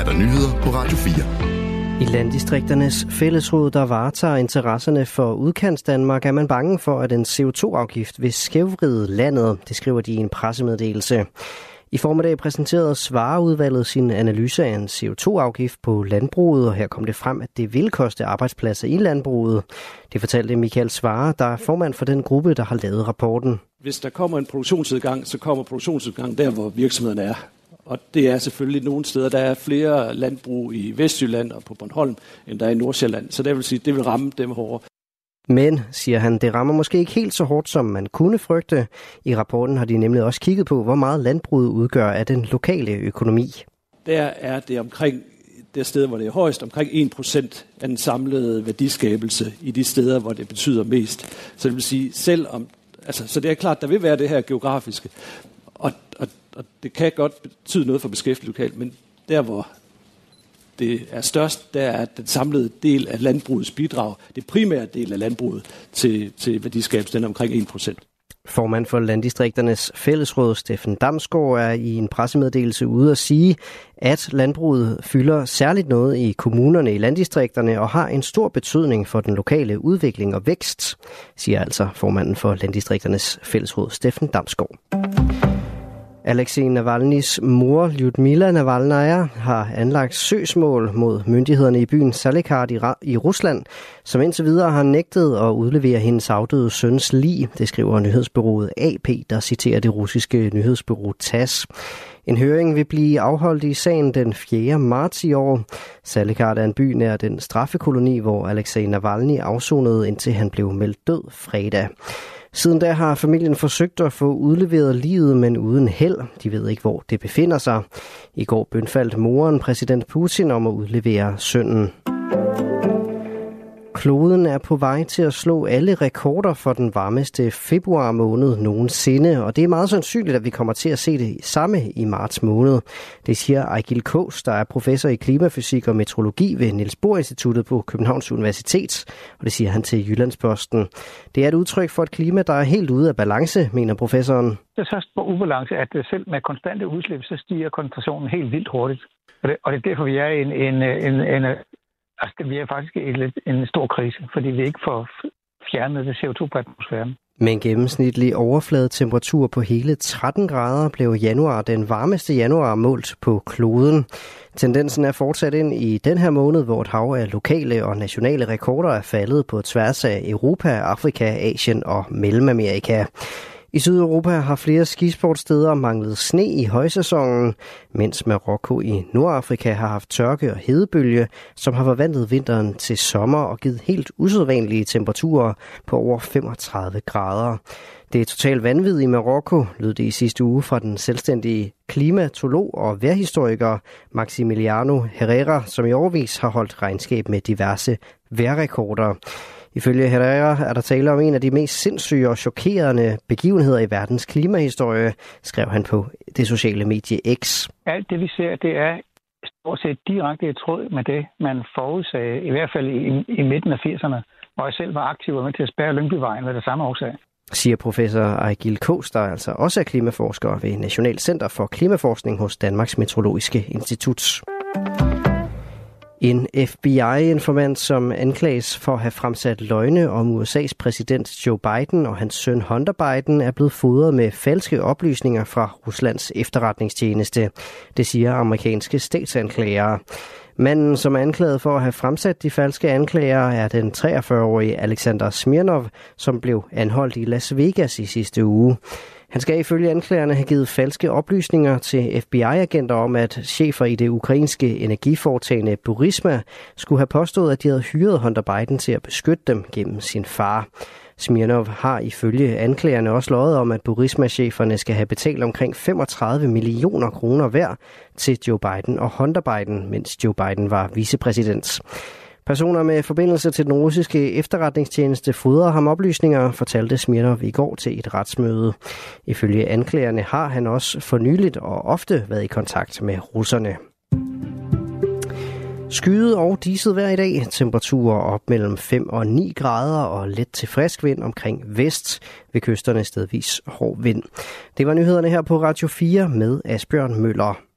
er der nyheder på Radio 4. I landdistrikternes fællesråd, der varetager interesserne for udkants Danmark, er man bange for, at en CO2-afgift vil skævvride landet. Det skriver de i en pressemeddelelse. I formiddag præsenterede Svareudvalget sin analyse af en CO2-afgift på landbruget, og her kom det frem, at det vil koste arbejdspladser i landbruget. Det fortalte Michael Svare, der er formand for den gruppe, der har lavet rapporten. Hvis der kommer en produktionsudgang, så kommer produktionsudgang der, hvor virksomheden er. Og det er selvfølgelig nogle steder, der er flere landbrug i Vestjylland og på Bornholm, end der er i Nordsjælland. Så det vil sige, det vil ramme dem hårdere. Men, siger han, det rammer måske ikke helt så hårdt, som man kunne frygte. I rapporten har de nemlig også kigget på, hvor meget landbruget udgør af den lokale økonomi. Der er det omkring det sted, hvor det er højst, omkring 1% af den samlede værdiskabelse i de steder, hvor det betyder mest. Så det vil sige, selv om, altså, så det er klart, der vil være det her geografiske, og, og, og det kan godt betyde noget for beskæftigelse lokalt, men der, hvor det er størst, der er den samlede del af landbrugets bidrag, det primære del af landbruget til, til værdiskabelse, den er omkring 1%. Formand for Landdistrikternes Fællesråd, Steffen Damsgaard, er i en pressemeddelelse ude at sige, at landbruget fylder særligt noget i kommunerne i landdistrikterne og har en stor betydning for den lokale udvikling og vækst, siger altså formanden for Landdistrikternes Fællesråd, Steffen Damsgaard. Alexei Navalny's mor, Lyudmila Navalnaya, har anlagt søgsmål mod myndighederne i byen Salikard i Rusland, som indtil videre har nægtet at udlevere hendes afdøde søns lig, det skriver nyhedsbyrået AP, der citerer det russiske nyhedsbyrå TASS. En høring vil blive afholdt i sagen den 4. marts i år. Salikard er en by nær den straffekoloni, hvor Alexei Navalny afsonede, indtil han blev meldt død fredag. Siden da har familien forsøgt at få udleveret livet, men uden held. De ved ikke, hvor det befinder sig. I går bønfaldt moren præsident Putin om at udlevere sønnen. Kloden er på vej til at slå alle rekorder for den varmeste februar måned nogensinde, og det er meget sandsynligt, at vi kommer til at se det samme i marts måned. Det siger Ejgil Kås, der er professor i klimafysik og metrologi ved Niels Bohr Instituttet på Københavns Universitet, og det siger han til Jyllandsposten. Det er et udtryk for et klima, der er helt ude af balance, mener professoren. Det er så på ubalance, at øh, selv med konstante udslip, så stiger koncentrationen helt vildt hurtigt. Og det, og det er derfor, vi er i en, en, øh, en, en Altså, det er faktisk i en stor krise, fordi vi ikke får fjernet det CO2 på atmosfæren. Med en gennemsnitlig overfladetemperatur på hele 13 grader blev januar den varmeste januar målt på kloden. Tendensen er fortsat ind i den her måned, hvor et hav af lokale og nationale rekorder er faldet på tværs af Europa, Afrika, Asien og Mellemamerika. I Sydeuropa har flere skisportsteder manglet sne i højsæsonen, mens Marokko i Nordafrika har haft tørke og hedebølge, som har forvandlet vinteren til sommer og givet helt usædvanlige temperaturer på over 35 grader. Det er totalt vanvid i Marokko, lød det i sidste uge fra den selvstændige klimatolog og vejrhistoriker Maximiliano Herrera, som i årvis har holdt regnskab med diverse vejrrekorder. Ifølge Herrera er der tale om en af de mest sindssyge og chokerende begivenheder i verdens klimahistorie, skrev han på det sociale medie X. Alt det vi ser, det er stort set direkte i tråd med det, man forudsagde, i hvert fald i, i midten af 80'erne, hvor jeg selv var aktiv og med til at spærre Lyngbyvejen ved det samme årsag siger professor Ejgil Kås, der altså også er klimaforsker ved National Center for Klimaforskning hos Danmarks Meteorologiske Institut. En FBI-informant, som anklages for at have fremsat løgne om USA's præsident Joe Biden og hans søn Hunter Biden, er blevet fodret med falske oplysninger fra Ruslands efterretningstjeneste. Det siger amerikanske statsanklagere. Manden, som er anklaget for at have fremsat de falske anklager, er den 43-årige Alexander Smirnov, som blev anholdt i Las Vegas i sidste uge. Han skal ifølge anklagerne have givet falske oplysninger til FBI-agenter om, at chefer i det ukrainske energiforetagende Burisma skulle have påstået, at de havde hyret Hunter Biden til at beskytte dem gennem sin far. Smirnov har ifølge anklagerne også lovet om, at Burisma-cheferne skal have betalt omkring 35 millioner kroner hver til Joe Biden og Hunter Biden, mens Joe Biden var vicepræsident. Personer med forbindelse til den russiske efterretningstjeneste fodrer ham oplysninger, fortalte Smirnov i går til et retsmøde. Ifølge anklagerne har han også for nyligt og ofte været i kontakt med russerne. Skyet og diset hver i dag. Temperaturer op mellem 5 og 9 grader og let til frisk vind omkring vest. Ved kysterne stedvis hård vind. Det var nyhederne her på Radio 4 med Asbjørn Møller.